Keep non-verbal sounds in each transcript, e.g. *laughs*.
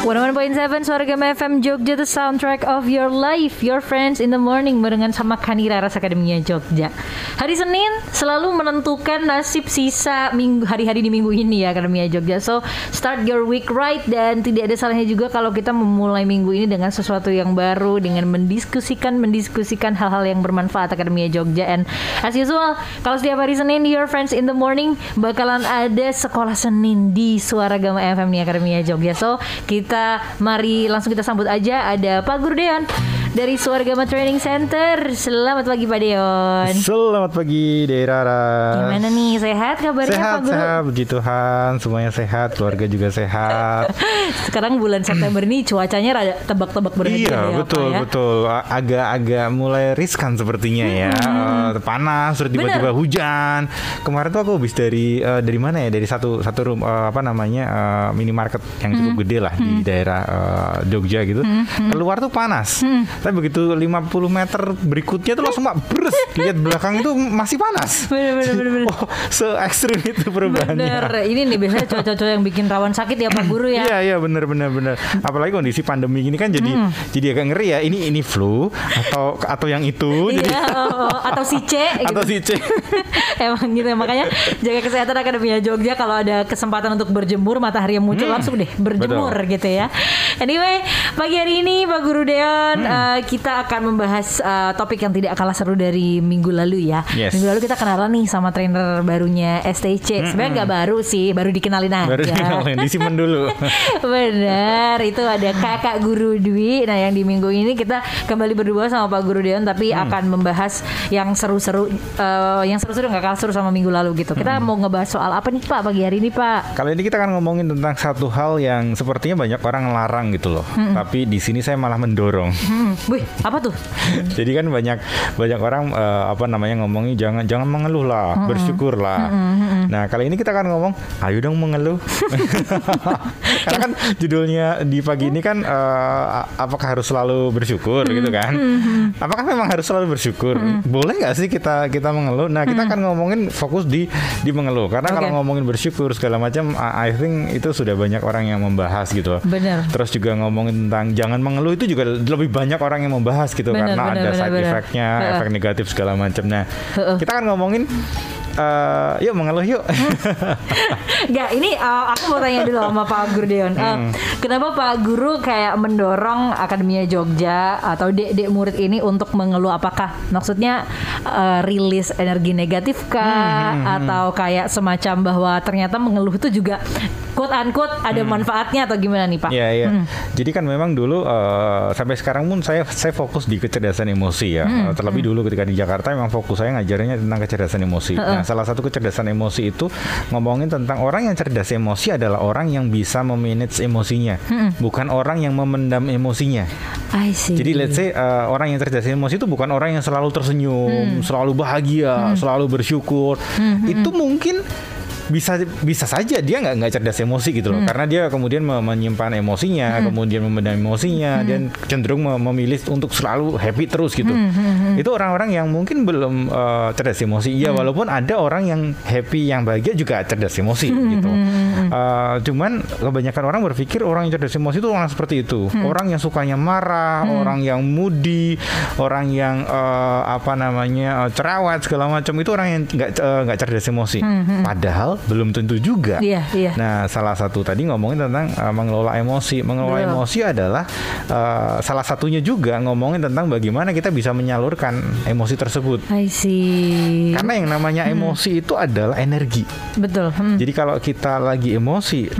101.7 Suara Gama FM Jogja The soundtrack of your life Your friends in the morning Barengan sama Kanira Ras Akademia Jogja. Hari Senin selalu menentukan nasib sisa minggu hari-hari di minggu ini ya Akademia Jogja. So start your week right Dan tidak ada salahnya juga kalau kita memulai minggu ini dengan sesuatu yang baru Dengan mendiskusikan Mendiskusikan hal-hal yang bermanfaat Akademia Jogja. And as usual Kalau setiap hari Senin Your friends in the morning Bakalan ada sekolah Senin di Suara Gama FM nih Akademia Jogja. So kita mari langsung kita sambut aja ada Pak Guru Deon dari Suargama Training Center. Selamat pagi Pak Deon. Selamat pagi Deirara. Gimana nih sehat kabarnya sehat, Pak Guru? Sehat, puji Tuhan, semuanya sehat, keluarga juga sehat. *laughs* Sekarang bulan September ini cuacanya rada tebak-tebak berhenti iya, ya, betul, ya? betul. Agak-agak mulai riskan sepertinya ya. Uh, panas, terus tiba-tiba hujan. Kemarin tuh aku habis dari uh, dari mana ya? Dari satu satu room uh, apa namanya uh, minimarket yang cukup gede lah di daerah uh, Jogja gitu. Keluar tuh panas. Tapi begitu 50 meter berikutnya tuh langsung mak beres. Lihat belakang itu masih panas. Bener, bener, bener, bener. *laughs* Oh, se ekstrim itu perubahannya. Bener, ini nih biasanya cuaca-cuaca yang bikin rawan sakit ya Pak Guru ya. Iya iya benar benar benar. Apalagi kondisi pandemi ini kan jadi jadi agak ngeri ya. Ini ini flu atau atau yang itu. jadi Iya, oh, oh. atau si C *laughs* atau gitu. si C. *laughs* Emang gitu ya makanya jaga kesehatan Akademia Jogja kalau ada kesempatan untuk berjemur matahari yang muncul langsung deh berjemur Betul. gitu ya. Anyway, pagi hari ini Pak Guru Deon Hmm. Kita akan membahas eh, topik yang tidak kalah seru dari minggu lalu ya. Yes. Minggu lalu kita kenalan nih sama trainer barunya STC. Sebenarnya nggak baru sih, baru dikenalin aja. Hmm, Baru dikenalin, disimpan dulu. *laughs* Benar, itu ada kakak guru Dwi. Nah, yang di minggu ini kita kembali berdua sama Pak Guru Deon, tapi Hmm. akan membahas yang seru-seru, eh, yang seru-seru nggak kalah seru sama minggu lalu gitu. Kita Hmm. mau ngebahas soal apa nih Pak pagi hari ini Pak? Kali ini kita akan ngomongin tentang satu hal yang sepertinya banyak orang larang gitu loh. Tapi di sini saya malah mendorong. Hmm, wih, apa tuh? *laughs* Jadi kan banyak banyak orang eh, apa namanya ngomongin jangan jangan mengeluh lah, bersyukur lah. Nah kali ini kita akan ngomong, ayo dong mengeluh. *laughs* Karena kan judulnya di pagi ini kan eh, apakah harus selalu bersyukur gitu kan? Apakah memang harus selalu bersyukur? Boleh nggak sih kita kita mengeluh? Nah kita akan ngomongin fokus di di mengeluh. Karena Oke. kalau ngomongin bersyukur segala macam, I think itu sudah banyak orang yang membahas gitu. Bener. Terus juga ngomongin tentang jangan mengeluh itu juga lebih banyak orang yang membahas gitu Bener, karena bener, ada bener, side effect-nya, efek negatif segala macam. Nah, Heeh. kita kan ngomongin eh, yuk mengeluh yuk. *laughs* Enggak, ini uh, aku mau tanya dulu sama Pak Guru Deon. Uh, Hmm. Kenapa Pak Guru kayak mendorong Akademia Jogja atau dek-dek murid ini untuk mengeluh apakah maksudnya uh, rilis energi negatif kah Hmm, atau kayak semacam bahwa ternyata mengeluh itu juga quote unquote ada manfaatnya atau gimana nih Pak? Hmm. Iya iya. Jadi kan memang dulu eh, sampai sekarang pun saya saya fokus di kecerdasan emosi ya. Hmm, Eh, terlebih dulu ketika di Jakarta memang fokus saya ngajarnya tentang kecerdasan emosi. Nah, salah satu kecerdasan emosi itu ngomongin tentang orang yang cerdas emosi adalah orang yang bisa memanage emosinya, bukan orang yang memendam emosinya. I see. Jadi let's say uh, orang yang cerdas emosi itu bukan orang yang selalu tersenyum, selalu bahagia, selalu bersyukur. Itu mungkin bisa bisa saja dia nggak nggak cerdas emosi gitu loh. Karena dia kemudian me- menyimpan emosinya kemudian memendam emosinya dan cenderung me- memilih untuk selalu happy terus gitu. Itu orang-orang yang mungkin belum uh, cerdas emosi. Ya walaupun ada orang yang happy yang bahagia juga cerdas emosi gitu. Uh, cuman kebanyakan orang berpikir orang yang cerdas emosi itu orang seperti itu. Orang yang sukanya marah orang yang moody orang yang uh, apa namanya uh, cerewet segala macam itu orang yang nggak uh, nggak cerdas emosi. Padahal belum tentu juga Iya, iya. Nah, salah satu tadi ngomongin tentang uh, mengelola emosi. Mengelola Betul. emosi adalah uh, salah satunya juga ngomongin tentang bagaimana kita bisa menyalurkan emosi tersebut. I see. Karena yang namanya emosi itu adalah energi. Betul. Hmm. Jadi kalau kita lagi emosi,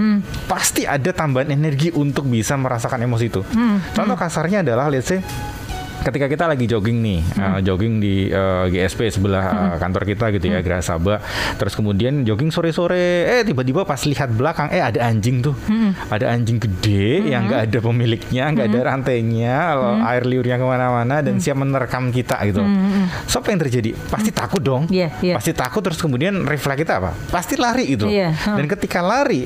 pasti ada tambahan energi untuk bisa merasakan emosi itu. Contoh kasarnya adalah let's say ketika kita lagi jogging nih, uh, jogging di uh, GSP sebelah uh, kantor kita gitu ya, Geraha Sabah. Terus kemudian jogging sore-sore, eh tiba-tiba pas lihat belakang, eh ada anjing tuh, ada anjing gede yang nggak ada pemiliknya, nggak ada rantainya, lalu air liurnya ke mana-mana dan siap menerkam kita gitu. So apa yang terjadi? Pasti takut dong. Iya, iya. Pasti takut terus kemudian refleks kita apa? Pasti lari gitu. Iya, hmm. Dan ketika lari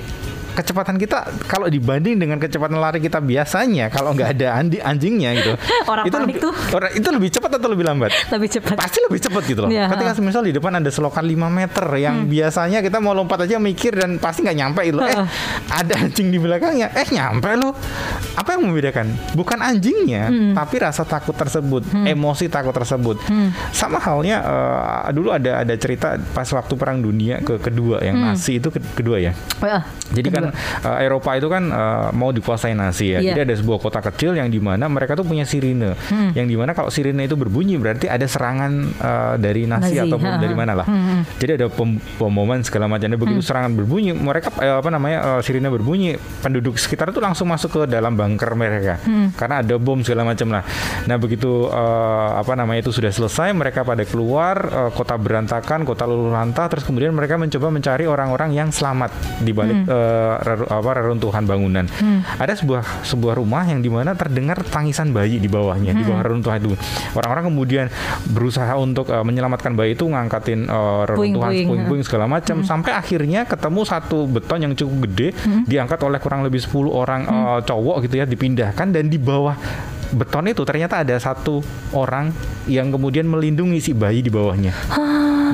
kecepatan kita kalau dibanding dengan kecepatan lari kita biasanya kalau nggak ada andi anjingnya gitu. *laughs* Orang itu panik lebih, tuh. Orang itu lebih cepat atau lebih lambat? Lebih cepat. Pasti lebih cepat gitu loh. Iya, Ketika misal di depan ada selokan 5 meter yang Hmm. biasanya kita mau lompat aja mikir dan pasti nggak nyampe gitu. loh. Eh, ada anjing di belakangnya. Eh, nyampe loh. Apa yang membedakan? Bukan anjingnya, Hmm. tapi rasa takut tersebut, emosi takut tersebut. Hmm. Sama halnya eh, dulu ada ada cerita pas waktu perang dunia ke kedua yang Hmm. Nazi itu ke- kedua ya. Wah, Jadi kan eh, Eropa itu kan eh, mau dikuasai Nazi ya. Iya. Jadi ada sebuah kota kecil yang di mana mereka tuh punya sirine. Hmm. Yang di mana kalau sirine itu berbunyi berarti ada serangan eh, dari Nazi, Nazi, ataupun dari mana lah. Hmm, hmm. Jadi ada pem pemboman segala macam. Dan begitu serangan berbunyi, mereka eh, apa namanya eh, sirine berbunyi, penduduk sekitar itu langsung masuk ke dalam bunker mereka. Hmm. Karena ada bom segala macam lah. Nah begitu eh, apa namanya itu sudah selesai, mereka pada keluar eh, kota berantakan, kota luluh lantah. Terus kemudian mereka mencoba mencari orang-orang yang selamat di balik eh, reru- apa reruntuhan bangunan. Ada sebuah sebuah rumah yang di mana terdengar tangisan bayi di bawahnya, di bawah reruntuhan itu. Orang-orang kemudian berusaha untuk eh, menyelamatkan bayi itu, ngangkatin eh, reruntuhan Puing-puing, segala macam sampai akhirnya ketemu satu beton yang cukup gede diangkat oleh kurang lebih 10 orang eh, cowok gitu ya dipindahkan dan di bawah beton itu ternyata ada satu orang yang kemudian melindungi si bayi di bawahnya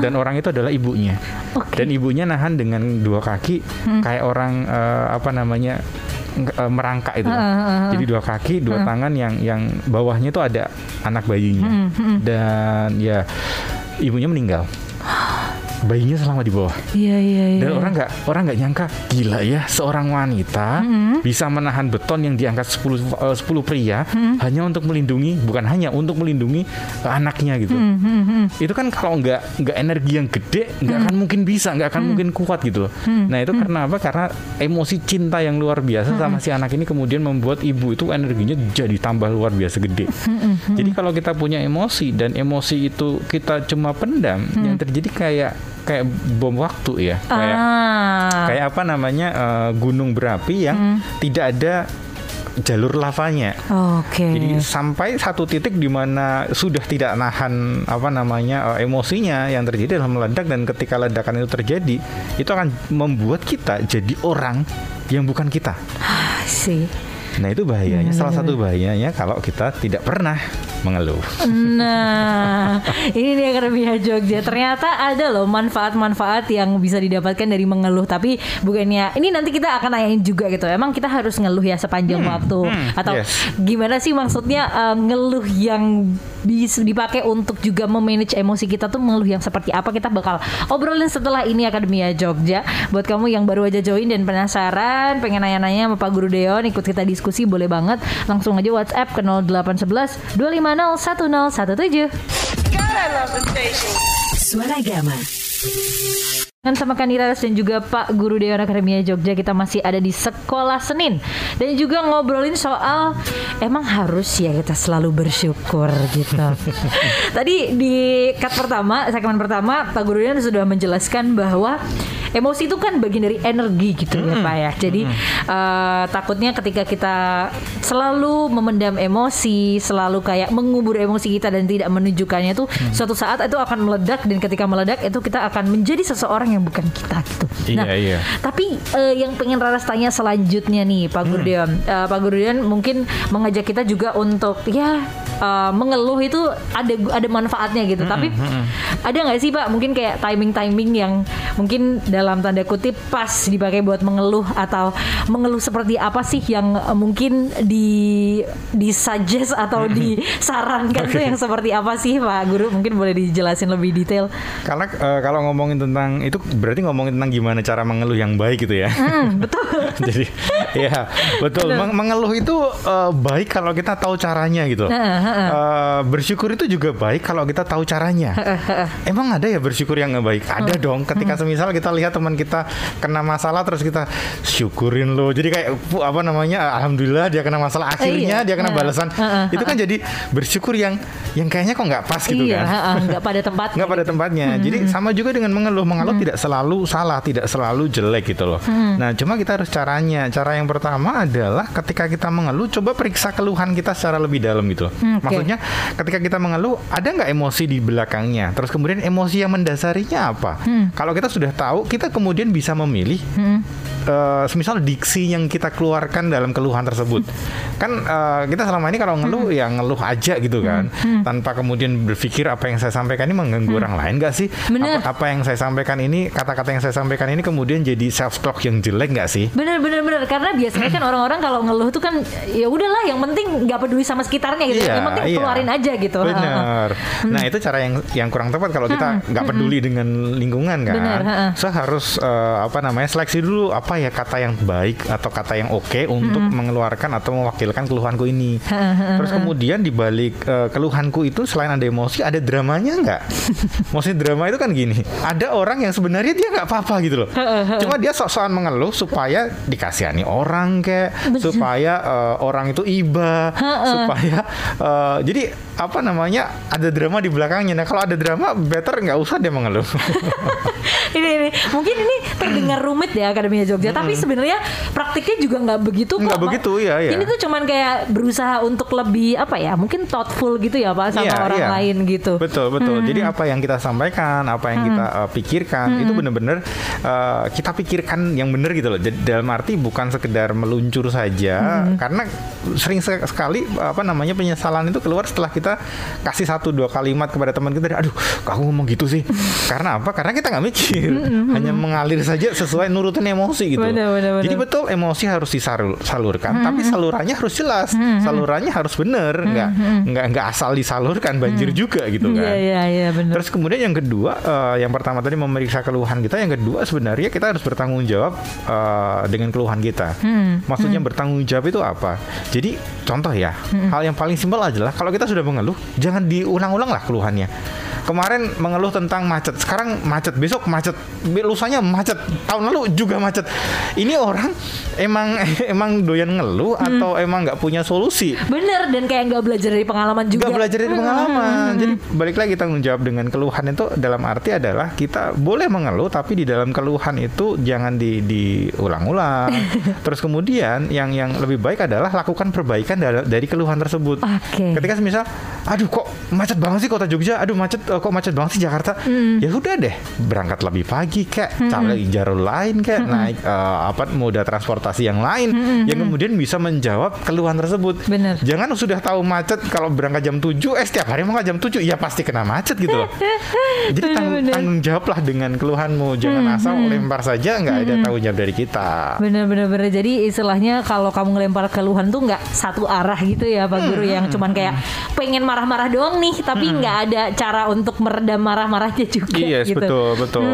dan orang itu adalah ibunya. Oke. dan ibunya nahan dengan dua kaki kayak orang eh, apa namanya eh, merangkak itu. Heeh, heeh, heeh. jadi dua kaki dua tangan yang yang bawahnya itu ada anak bayinya. Dan ya ibunya meninggal *gasps* bayinya selama di bawah. Iya iya iya. dan orang nggak orang nggak nyangka gila ya seorang wanita bisa menahan beton yang diangkat 10 eh, 10 pria hanya untuk melindungi bukan hanya untuk melindungi eh, anaknya gitu. Itu kan kalau nggak nggak energi yang gede nggak akan mungkin bisa nggak akan mungkin kuat gitu loh. Nah itu karena apa? Karena emosi cinta yang luar biasa sama si anak ini kemudian membuat ibu itu energinya jadi tambah luar biasa gede. Jadi kalau kita punya emosi dan emosi itu kita cuma pendam, yang terjadi kayak kayak bom waktu ya, kayak ah. kayak apa namanya eh, gunung berapi yang tidak ada jalur lavanya. Oke. Jadi sampai satu titik di mana sudah tidak nahan apa namanya eh, emosinya yang terjadi adalah meledak dan ketika ledakan itu terjadi itu akan membuat kita jadi orang yang bukan kita. Ah, sih. Nah itu bahayanya. Salah satu bahayanya kalau kita tidak pernah mengeluh. Nah, *laughs* ini dia Akademia Jogja. Ternyata ada loh manfaat-manfaat yang bisa didapatkan dari mengeluh. Tapi bukannya ini nanti kita akan nanyain juga gitu. Emang kita harus ngeluh ya sepanjang waktu hmm, atau yes. gimana sih maksudnya eh, ngeluh yang bisa dipakai untuk juga memanage emosi kita tuh mengeluh yang seperti apa kita bakal obrolin setelah ini Akademia Jogja. Buat kamu yang baru aja join dan penasaran, pengen nanya-nanya sama Pak Guru Deon, ikut kita diskusi boleh banget. Langsung aja WhatsApp ke 0811 250 1017. Suara Gama. Dan sama Kaniras dan juga Pak Guru Dewan Akademia Jogja kita masih ada di Sekolah Senin dan juga ngobrolin soal emang harus ya kita selalu bersyukur gitu. *laughs* Tadi di cut pertama, segmen pertama Pak Guru Dewan sudah menjelaskan bahwa emosi itu kan bagian dari energi gitu ya Pak ya. Jadi eh, takutnya ketika kita selalu memendam emosi, selalu kayak mengubur emosi kita dan tidak menunjukkannya tuh suatu saat itu akan meledak dan ketika meledak itu kita akan menjadi seseorang yang bukan kita gitu. Iya, iya. Tapi eh, yang pengen Raras tanya selanjutnya nih Pak Hmm. Gurdian, Eh, Pak Gurdian mungkin mengajak kita juga untuk ya eh, mengeluh itu ada ada manfaatnya gitu. Hmm, Tapi ada nggak sih Pak mungkin kayak timing-timing yang mungkin dalam tanda kutip pas dipakai buat mengeluh atau mengeluh seperti apa sih yang eh, mungkin di di suggest atau disarankan tuh Hmm. *laughs* Oke. yang seperti apa sih Pak Guru? Mungkin boleh dijelasin lebih detail. Karena eh, kalau ngomongin tentang itu berarti ngomongin tentang gimana cara mengeluh yang baik gitu ya. Hmm, *laughs* betul. Jadi ya betul Meng- mengeluh itu eh, baik kalau kita tahu caranya gitu. Heeh, Eh, bersyukur itu juga baik kalau kita tahu caranya. Emang ada ya bersyukur yang nggak baik? Ada dong. Ketika semisal kita lihat teman kita kena masalah terus kita syukurin loh. Jadi kayak apa namanya? Alhamdulillah dia kena masalah. Akhirnya iya. dia kena balasan. Itu kan jadi bersyukur yang yang kayaknya kok nggak pas gitu iya, kan. nggak pada tempatnya. *laughs* nggak pada tempatnya. Jadi sama juga dengan mengeluh. Mengeluh tidak selalu salah, tidak selalu jelek gitu loh. Nah, cuma kita harus caranya. Cara yang pertama adalah ketika kita mengeluh, coba periksa keluhan kita secara lebih dalam gitu. loh. Hmm, Maksudnya ketika kita mengeluh, ada nggak emosi di belakangnya? Terus kemudian emosi yang mendasarinya apa? Hmm. Kalau kita sudah tahu, kita kemudian bisa memilih. eh, semisal diksi yang kita keluarkan dalam keluhan tersebut, kan eh, kita selama ini kalau ngeluh ya ngeluh aja gitu kan, tanpa kemudian berpikir apa yang saya sampaikan ini mengganggu orang lain nggak sih? Bener. Apa, apa yang saya sampaikan ini, kata-kata yang saya sampaikan ini kemudian jadi self talk yang jelek nggak sih? Bener bener bener karena biasanya kan *clears throat* orang-orang kalau ngeluh tuh kan ya udahlah yang penting nggak peduli sama sekitarnya gitu. Iya, yang penting iya. keluarin aja gitu. Benar. *laughs* Hmm. Nah itu cara yang yang kurang tepat kalau kita nggak peduli dengan lingkungan kan. Ha-ha. So harus eh, apa namanya seleksi dulu apa ya kata yang baik atau kata yang oke untuk mengeluarkan atau mewakilkan keluhanku ini. Terus kemudian di balik eh, keluhanku itu selain ada emosi ada dramanya nggak? *laughs* Maksudnya drama itu kan gini. Ada orang yang sebenarnya dia nggak apa-apa gitu loh. Cuma dia sok-sokan mengeluh supaya dikasihani orang kayak supaya eh, orang itu iba supaya eh, jadi apa namanya ada drama di belakangnya. Nah kalau ada drama better nggak usah dia mengeluh. *laughs* ini, ini mungkin ini terdengar rumit ya Akademia Jogja, tapi sebenarnya praktiknya juga nggak begitu kok. Nggak begitu, iya, iya. Ini tuh cuman kayak berusaha untuk lebih apa ya, mungkin thoughtful gitu ya Pak sama Iya, orang iya. lain gitu. Betul betul. Jadi apa yang kita sampaikan, apa yang kita uh, pikirkan itu benar-benar uh, kita pikirkan yang benar gitu loh. Jadi dalam arti bukan sekedar meluncur saja, karena sering se- sekali apa namanya penyesalan itu keluar setelah kita kasih satu dua kalimat kepada teman kita. Aduh, kamu ngomong gitu sih. karena apa? Karena kita nggak mikir, hanya mengalir saja sesuai nurutin emosi gitu. Jadi betul emosi harus disalurkan, tapi salurannya harus jelas, salurannya harus benar, nggak nggak nggak asal disalurkan banjir juga gitu kan. Iya iya iya benar. Terus kemudian yang kedua, eh, yang pertama tadi memeriksa keluhan kita, yang kedua sebenarnya kita harus bertanggung jawab eh, dengan keluhan kita. Maksudnya bertanggung jawab itu apa? Jadi contoh ya, hal yang paling simpel adalah kalau kita sudah mengeluh, jangan diulang-ulang lah keluhannya. Kemarin mengeluh tentang macet, sekarang macet, besok macet, lusanya macet, tahun lalu juga macet. Ini orang emang *laughs* emang doyan ngeluh Hmm. atau emang nggak punya solusi? Bener dan kayak nggak belajar dari pengalaman juga. Gak belajar dari pengalaman. Jadi balik lagi tanggung jawab dengan keluhan itu dalam arti adalah kita boleh mengeluh tapi di dalam keluhan itu jangan di diulang-ulang. *laughs* Terus kemudian yang yang lebih baik adalah lakukan perbaikan dari, dari keluhan tersebut. Oke. Ketika misal, aduh kok macet banget sih kota Jogja, aduh macet eh, kok macet banget sih Jakarta. Ya udah deh, berangkat lebih pagi kayak cari jalur lain kayak naik eh, apa moda transportasi yang lain yang kemudian bisa menjawab keluhan tersebut. Bener. Jangan sudah tahu macet kalau berangkat jam 7 eh setiap hari mau nggak jam 7 ya pasti kena macet gitu loh. *laughs* Jadi tanggung, Bener-bener. tanggung jawablah dengan keluhanmu. Jangan asal lempar saja nggak ada tanggung jawab dari kita. Bener bener bener. Jadi istilahnya kalau kamu ngelempar keluhan tuh nggak satu arah gitu ya Pak Guru yang cuman kayak pengen marah-marah doang nih, tapi nggak ada cara untuk meredam marah-marahnya juga. Yes, gitu. betul, betul.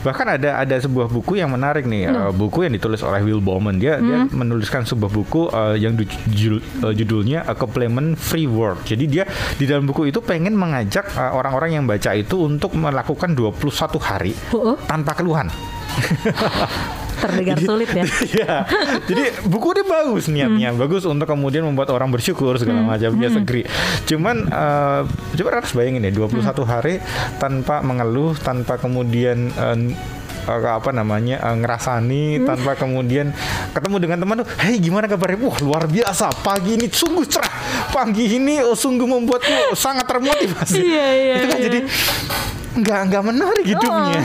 Bahkan ada ada sebuah buku yang menarik nih, eh, buku yang ditulis oleh Will Bowman. Dia dia menuliskan sebuah buku eh, yang du- judul- eh, judulnya A Complement Free World. Jadi dia di dalam buku itu pengen mengajak orang-orang yang baca itu untuk melakukan 21 hari Oh, oh, tanpa keluhan. *laughs* terdengar *laughs* sulit ya. *laughs* Iya. Jadi buku dia bagus niatnya, bagus untuk kemudian membuat orang bersyukur segala macam. Yes, agree. Cuman eh, coba harus bayangin ya 21 hari tanpa mengeluh, tanpa kemudian eh, apa namanya eh, ngerasani tanpa kemudian ketemu dengan teman tuh, hey gimana kabarnya? Wah luar biasa pagi ini sungguh cerah, pagi ini oh, sungguh membuatku sangat termotivasi. Iya, iya, Itu kan iya. jadi nggak nggak menarik hidupnya.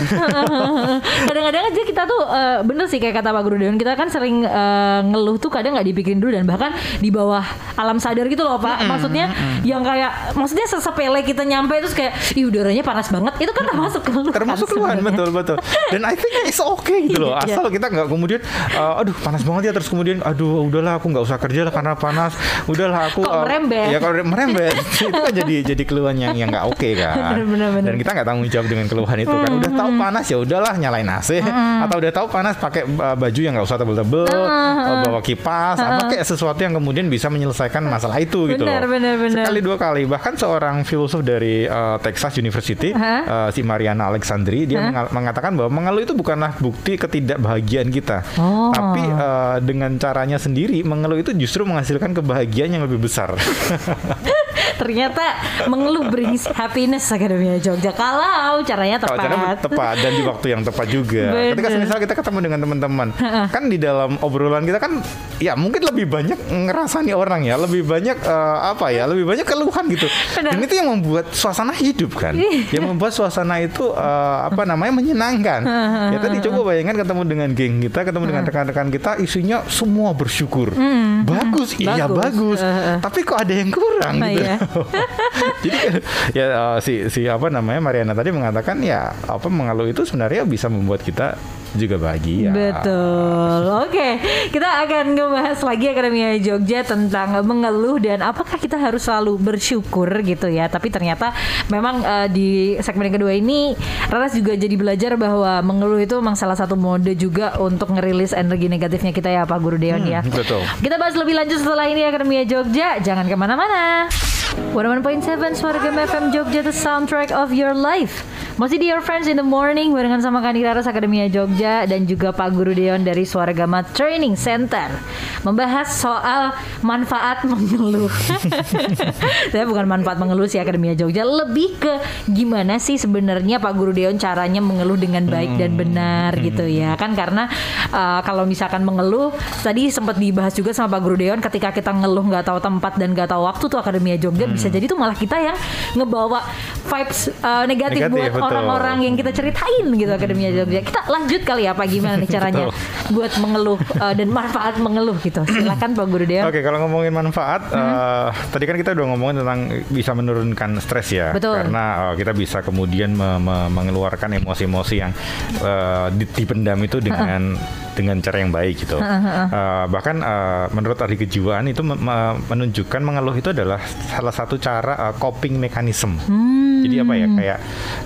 *laughs* Kadang-kadang aja kita tuh eh, bener sih kayak kata Pak Guru Dewan kita kan sering eh, ngeluh tuh kadang nggak dipikirin dulu dan bahkan di bawah alam sadar gitu loh Pak. Maksudnya yang kayak maksudnya sesepele kita nyampe terus kayak ih udaranya panas banget itu kan termasuk keluhan. termasuk keluhan betul betul dan I think it's okay gitu loh *laughs* Iya. asal kita nggak kemudian uh, aduh panas banget ya terus kemudian aduh udahlah aku nggak usah kerja lah karena panas udahlah aku Kok uh, merembet? ya kalau merembet *laughs* itu kan jadi jadi keluhan yang yang nggak oke kan Bener, bener, bener. dan kita nggak tanggung jawab dengan keluhan itu kan. Udah tahu panas ya udahlah nyalain AC atau udah tahu panas pakai uh, baju yang nggak usah tebel-tebel uh, bawa kipas apa kayak sesuatu yang kemudian bisa menyelesaikan masalah itu gitu loh. bener, bener. sekali dua kali bahkan seorang filosof dari uh, Texas University uh, si Mariana Alexandri dia mengatakan bahwa mengeluh itu bukanlah bukti ketidakbahagiaan kita, Oh. tapi uh, dengan caranya sendiri mengeluh itu justru menghasilkan kebahagiaan yang lebih besar. *laughs* Ternyata mengeluh brings happiness Akademia Jogja. Kalau caranya Kalau tepat. caranya tepat dan di waktu yang tepat juga. Bener. Ketika misalnya kita ketemu dengan teman-teman, kan di dalam obrolan kita kan ya mungkin lebih banyak ngerasani orang ya, lebih banyak eh, apa ya, lebih banyak keluhan gitu. Benar. Dan itu yang membuat suasana hidup kan, yang membuat suasana itu eh, apa namanya menyenangkan. ya tadi coba bayangkan ketemu dengan geng kita, ketemu dengan rekan-rekan kita, isinya semua bersyukur, bagus, iya Bagus. bagus. Heeh. Tapi kok ada yang kurang Ah, gitu. Iya. *laughs* Jadi ya uh, si si apa namanya Mariana tadi mengatakan ya apa mengeluh itu sebenarnya bisa membuat kita juga bahagia. Betul. Oke, kita akan ngebahas lagi Akademia Jogja tentang mengeluh dan apakah kita harus selalu bersyukur gitu ya. Tapi ternyata memang eh, di segmen kedua ini Raras juga jadi belajar bahwa mengeluh itu memang salah satu mode juga untuk ngerilis energi negatifnya kita ya Pak Guru Deon ya. Hmm, betul. Kita bahas lebih lanjut setelah ini Akademia Jogja. Jangan ke mana-mana. 101.7 Suara Gem FM Jogja The soundtrack of your life. Masih di Your Friends in the Morning Barengan sama Kani Raras Akademia Jogja Dan juga Pak Guru Deon dari Suara Gama Training Center. Membahas soal manfaat mengeluh. *laughs* Saya bukan manfaat mengeluh sih Akademia Jogja. Lebih ke gimana sih sebenarnya Pak Guru Deon caranya mengeluh dengan baik dan benar gitu ya. Kan karena uh, kalau misalkan mengeluh Tadi sempat dibahas juga sama Pak Guru Deon Ketika kita ngeluh nggak tahu tempat dan nggak tahu waktu tuh Akademia Jogja bisa jadi tuh malah kita yang ngebawa vibes uh, negatif, Negatif, buat orang-orang yang kita ceritain gitu Akademia Jogja. Kita lanjut kali ya Pak gimana nih *laughs* caranya buat mengeluh uh, dan manfaat mengeluh gitu. Silakan Pak Guru Deon. Oke, kalau ngomongin manfaat, eh, tadi kan kita udah ngomongin tentang bisa menurunkan stres ya, Betul. karena eh, kita bisa kemudian me- me- mengeluarkan emosi-emosi yang di- dipendam itu dengan dengan cara yang baik gitu. *laughs* Eh, bahkan eh, menurut ahli kejiwaan itu me- me- menunjukkan mengeluh itu adalah salah satu cara eh, coping mechanism. Jadi apa ya kayak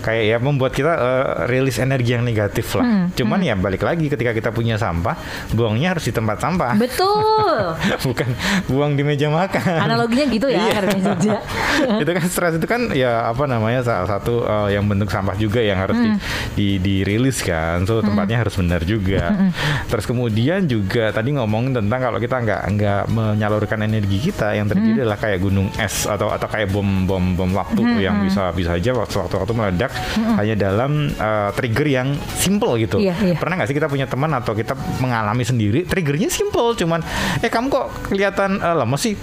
kayak ya membuat kita eh, rilis energi yang negatif lah. Cuman ya balik lagi ketika kita punya sampah, buangnya harus di tempat sampah. Betul. *laughs* bukan buang di meja makan. Analoginya gitu ya Iya. Akademia Jogja. *laughs* itu kan stres itu kan ya apa namanya salah satu uh, yang bentuk sampah juga yang harus di, di dirilis kan. So tempatnya harus benar juga. Terus kemudian juga tadi ngomong tentang kalau kita nggak nggak menyalurkan energi kita yang terjadi adalah kayak gunung es atau atau kayak bom bom bom waktu tuh yang bisa bisa aja waktu waktu waktu meledak hanya dalam uh, trigger yang simple gitu. Iya, iya. Pernah nggak sih kita punya teman atau kita mengalami sendiri triggernya simple cuman eh kamu kok kelihatan eh, lemes sih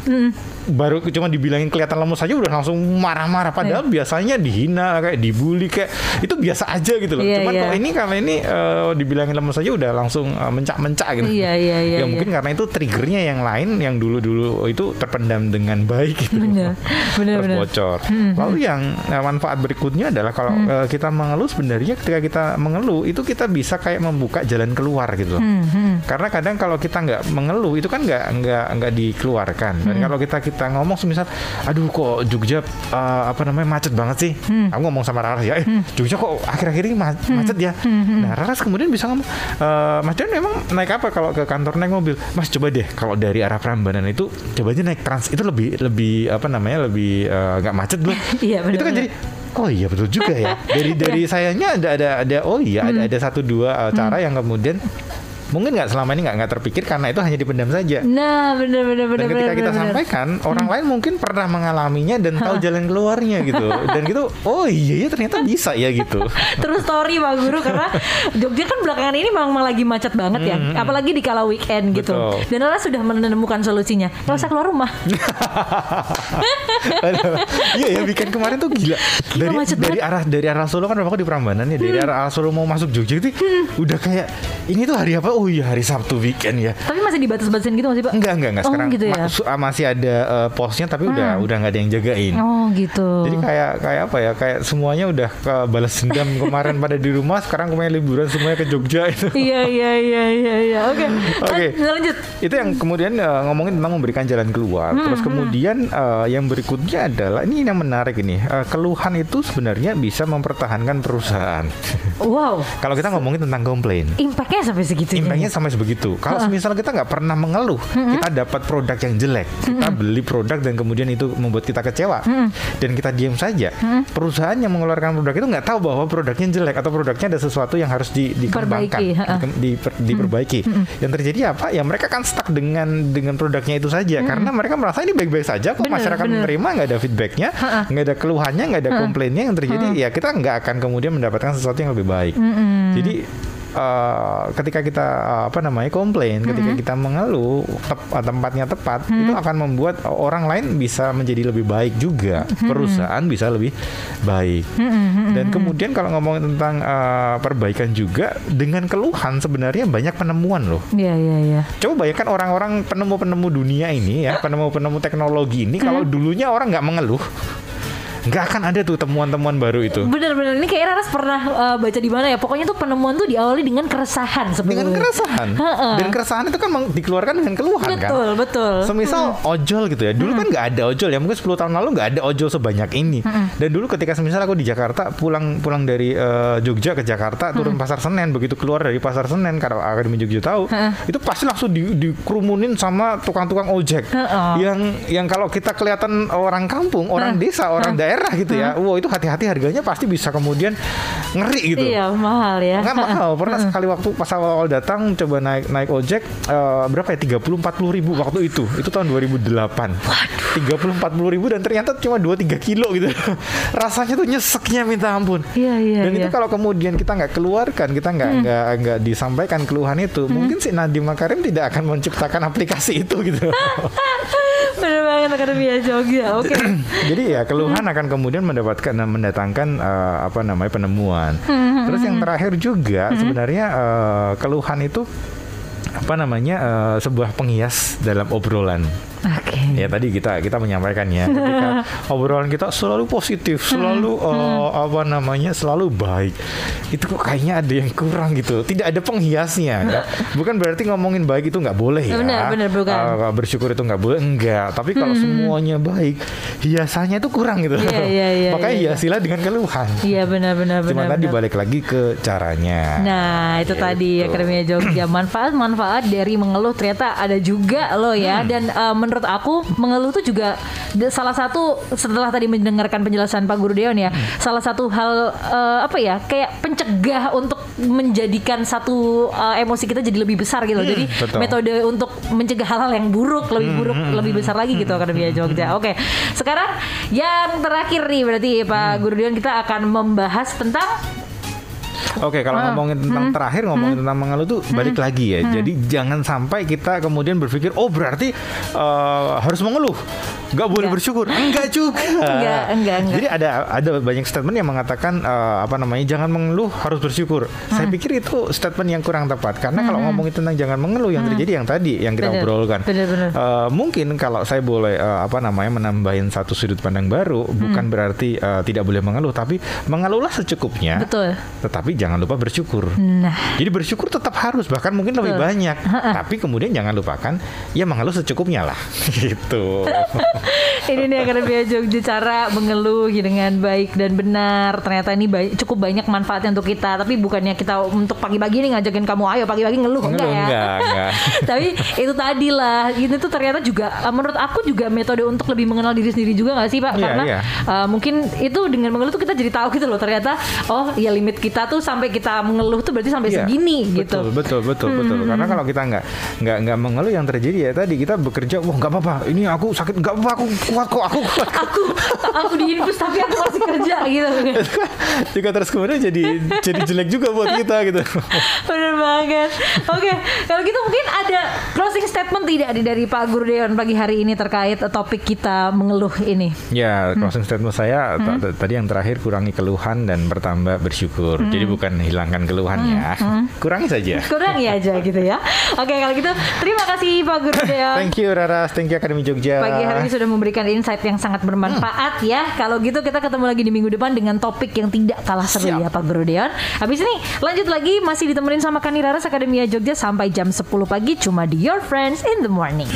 baru cuma dibilangin kelihatan lemes aja udah langsung marah-marah padahal biasanya dihina kayak dibully kayak itu biasa aja gitu loh Iya, cuman iya. kok ini karena ini eh, dibilangin lemes aja udah langsung eh, mencak-mencak gitu Iya, iya, iya, ya iya. mungkin karena itu triggernya yang lain yang dulu-dulu itu terpendam dengan baik gitu Bener, bener, terus bener. bocor. Lalu yang eh, manfaat berikutnya adalah kalau Hmm. eh, kita mengeluh sebenarnya ketika kita mengeluh itu kita bisa kayak membuka jalan keluar gitu. loh. Hmm, Karena kadang kalau kita nggak mengeluh itu kan nggak nggak nggak dikeluarkan. Dan Hmm. kalau kita kita ngomong semisal, aduh kok Jogja eh, apa namanya macet banget sih. Hmm. Aku ngomong sama Raras ya, eh Jogja kok akhir-akhir ini ma- macet ya. Hmm, Nah Raras kemudian bisa ngomong, "Eh, Mas Dan memang naik apa kalau ke kantor naik mobil? Mas coba deh kalau dari arah Prambanan itu coba aja naik trans itu lebih lebih apa namanya lebih eh, nggak macet loh. *laughs* Iya, Itu kan jadi Oh iya betul juga ya. *laughs* Dari dari sayanya ada ada ada oh iya Hmm. ada ada satu dua uh, cara yang kemudian mungkin nggak selama ini nggak nggak terpikir karena itu hanya dipendam saja. Nah, bener bener bener Dan ketika bener, kita bener. sampaikan, orang lain mungkin pernah mengalaminya dan tahu jalan keluarnya gitu. Dan gitu, oh iya ya ternyata bisa ya gitu. *laughs* Terus story Pak Guru karena Jogja kan belakangan ini memang lagi macet banget ya, apalagi di kala weekend gitu. Hmm, Betul. Dan Lala sudah menemukan solusinya. Gak usah keluar rumah. *laughs* Iya ya weekend kemarin tuh gila. Dari macet dari banget. arah dari arah Solo kan aku di Prambanan ya. Dari arah arah Solo mau masuk Jogja itu udah kayak ini tuh hari apa? Oh iya hari Sabtu weekend ya. Tapi masih dibatas-batasin gitu masih Pak? Enggak enggak enggak Oh, sekarang gitu ya? ma- ah, masih ada eh, posnya tapi udah udah nggak ada yang jagain. Oh gitu. Jadi kayak kayak apa ya? Kayak semuanya udah ke balas dendam *laughs* kemarin pada di rumah, sekarang kemarin liburan semuanya ke Jogja itu. *laughs* Iya iya iya iya iya. Oke. Oke. Lan- Lanjut. Itu yang kemudian eh, ngomongin tentang memberikan jalan keluar. Hmm, Terus kemudian eh, yang berikutnya adalah ini yang menarik ini. Eh, keluhan itu sebenarnya bisa mempertahankan perusahaan. Wow. *laughs* Kalau kita ngomongin tentang komplain. Impactnya sampai segitunya. Kayaknya sampai sebegitu. Kalau misal kita nggak pernah mengeluh, kita dapat produk yang jelek, kita beli produk dan kemudian itu membuat kita kecewa, dan kita diam saja. Perusahaan yang mengeluarkan produk itu nggak tahu bahwa produknya jelek atau produknya ada sesuatu yang harus di, dikembangkan, Perbaiki, diper- diperbaiki. Yang terjadi apa? Ya mereka kan stuck dengan dengan produknya itu saja karena mereka merasa ini baik-baik saja kok Bener, masyarakat bener. menerima nggak ada feedbacknya, nggak ada keluhannya, nggak ada komplainnya yang terjadi ya kita nggak akan kemudian mendapatkan sesuatu yang lebih baik. Jadi eh, ketika kita eh, apa namanya komplain, ketika kita mengeluh tep- tempatnya tepat, itu akan membuat orang lain bisa menjadi lebih baik juga, perusahaan bisa lebih baik. Dan kemudian kalau ngomongin tentang eh, perbaikan juga dengan keluhan sebenarnya banyak penemuan loh. Iya iya iya. Coba bayangkan orang-orang penemu-penemu dunia ini ya, penemu-penemu teknologi ini kalau dulunya orang nggak mengeluh, nggak akan ada tuh temuan-temuan baru itu. Bener-bener ini kayak Raras pernah uh, baca di mana ya. Pokoknya tuh penemuan tuh diawali dengan keresahan Dengan sebetulnya. keresahan. Dan keresahan itu kan dikeluarkan dengan keluhan kan. Betul betul. Semisal ojol gitu ya. Dulu kan nggak ada ojol ya. Mungkin 10 tahun lalu nggak ada ojol sebanyak ini. Dan dulu ketika semisal aku di Jakarta pulang pulang dari eh, Jogja ke Jakarta turun Pasar Senen begitu keluar dari Pasar Senen karena Akademi Jogja tahu itu pasti langsung di, dikerumunin sama tukang-tukang ojek Ha-ha. yang yang kalau kita kelihatan orang kampung, orang desa, orang daerah gitu ya. Wow, itu hati-hati harganya pasti bisa kemudian ngeri gitu. Iya mahal ya. Kan mahal. Pernah sekali waktu pas awal-awal datang coba naik naik ojek eh, berapa ya 30 40 ribu waktu itu. Itu tahun 2008. Waduh. 30 40 ribu dan ternyata cuma 2 3 kilo gitu. *laughs* Rasanya tuh nyeseknya minta ampun. Iya iya Dan iya. itu kalau kemudian kita nggak keluarkan, kita nggak nggak nggak disampaikan keluhan itu, mungkin si Nadiem Makarim tidak akan menciptakan aplikasi itu gitu. *laughs* Bener banget Akademia Jogja. Oke. *clears throat* Jadi ya keluhan akan kemudian mendapatkan mendatangkan eh, apa namanya penemuan. Terus yang terakhir juga sebenarnya eh, keluhan itu apa namanya eh, sebuah penghias dalam obrolan. Oke. Ya tadi kita kita menyampaikan ya ketika *laughs* obrolan kita selalu positif, selalu eh, apa namanya selalu baik. Itu kok kayaknya ada yang kurang gitu. Tidak ada penghiasnya. ya. *laughs* Bukan berarti ngomongin baik itu nggak boleh ya. Benar, benar, bukan. Eh, bersyukur itu nggak boleh enggak. Tapi kalau semuanya baik, hiasannya itu kurang gitu. Iya, iya, *laughs* iya, Makanya iya. hiasilah dengan keluhan. Iya benar benar Cuma benar. tadi benar. balik lagi ke caranya. Nah itu Gitu. tadi Akademia Jogja manfaat-manfaat dari mengeluh ternyata ada juga loh ya Hmm. dan uh, menurut aku mengeluh tuh juga salah satu setelah tadi mendengarkan penjelasan Pak Guru Deon ya Hmm. salah satu hal uh, apa ya kayak pencegah untuk menjadikan satu uh, emosi kita jadi lebih besar gitu jadi Hmm, betul. metode untuk mencegah hal-hal yang buruk lebih buruk lebih besar lagi gitu Akademia Jogja oke sekarang yang terakhir nih berarti Pak Guru Deon kita akan membahas tentang Oke, kalau Ah. ngomongin tentang Hmm. terakhir ngomongin tentang mengeluh tuh balik lagi ya. Jadi jangan sampai kita kemudian berpikir oh berarti eh, harus mengeluh. Nggak boleh Enggak. bersyukur. Enggak juga. *laughs* Enggak, enggak, enggak. Jadi ada ada banyak statement yang mengatakan eh, apa namanya jangan mengeluh harus bersyukur. Saya Hmm. pikir itu statement yang kurang tepat karena kalau ngomongin tentang jangan mengeluh yang terjadi yang tadi yang kita Bener, obrolkan. bener, bener. Eh, mungkin kalau saya boleh eh, apa namanya menambahin satu sudut pandang baru bukan berarti eh, tidak boleh mengeluh tapi mengeluhlah secukupnya. betul Tetapi jangan lupa bersyukur. nah Jadi bersyukur tetap harus bahkan mungkin lebih Betul. banyak. Tapi kemudian jangan lupakan ya mengeluh secukupnya lah. *laughs* gitu. *laughs* Ini nih Akademia Jogja cara mengeluh dengan baik dan benar. Ternyata ini ba- cukup banyak manfaatnya untuk kita. Tapi bukannya kita untuk pagi-pagi nih ngajakin kamu ayo pagi-pagi ngeluh enggak Mengeluh ya. enggak, *laughs* enggak. Tapi itu tadi lah. Ini tuh ternyata juga menurut aku juga metode untuk lebih mengenal diri sendiri juga nggak sih Pak? Iya, Karena iya. uh, mungkin itu dengan mengeluh tuh kita jadi tahu gitu loh. Ternyata oh ya limit kita tuh sampai kita mengeluh tuh berarti sampai Iya, segini gitu. Betul, betul, betul, betul. Karena kalau kita nggak nggak nggak mengeluh yang terjadi ya tadi kita bekerja, wah nggak apa-apa. Ini aku sakit, nggak apa-apa. Aku kuat kok, aku kuat. Aku aku diinfus tapi aku masih kerja gitu. *laughs* Juga terus kemudian jadi jadi jelek juga buat kita gitu. Bener banget. Oke, kalau gitu mungkin ada closing statement tidak nih dari Pak Guru Deon pagi hari ini terkait topik kita mengeluh ini. Ya, closing statement saya t- tadi yang terakhir kurangi keluhan dan bertambah bersyukur. Jadi bukan hilangkan keluhannya, *laughs* kurangi saja. Kurang ya aja gitu ya. Oke, kalau gitu terima kasih Pak Guru Deon. Thank you Raras, thank you Akademi Jogja. Pagi hari ini sudah memberikan insight yang sangat bermanfaat ya. Kalau gitu kita ketemu lagi di minggu depan dengan topik yang tidak kalah seru Siap. ya Pak Guru Deon. Habis ini lanjut lagi masih ditemenin sama Kani Raras Akademia Jogja sampai jam 10 pagi cuma di Your Friends in the Morning.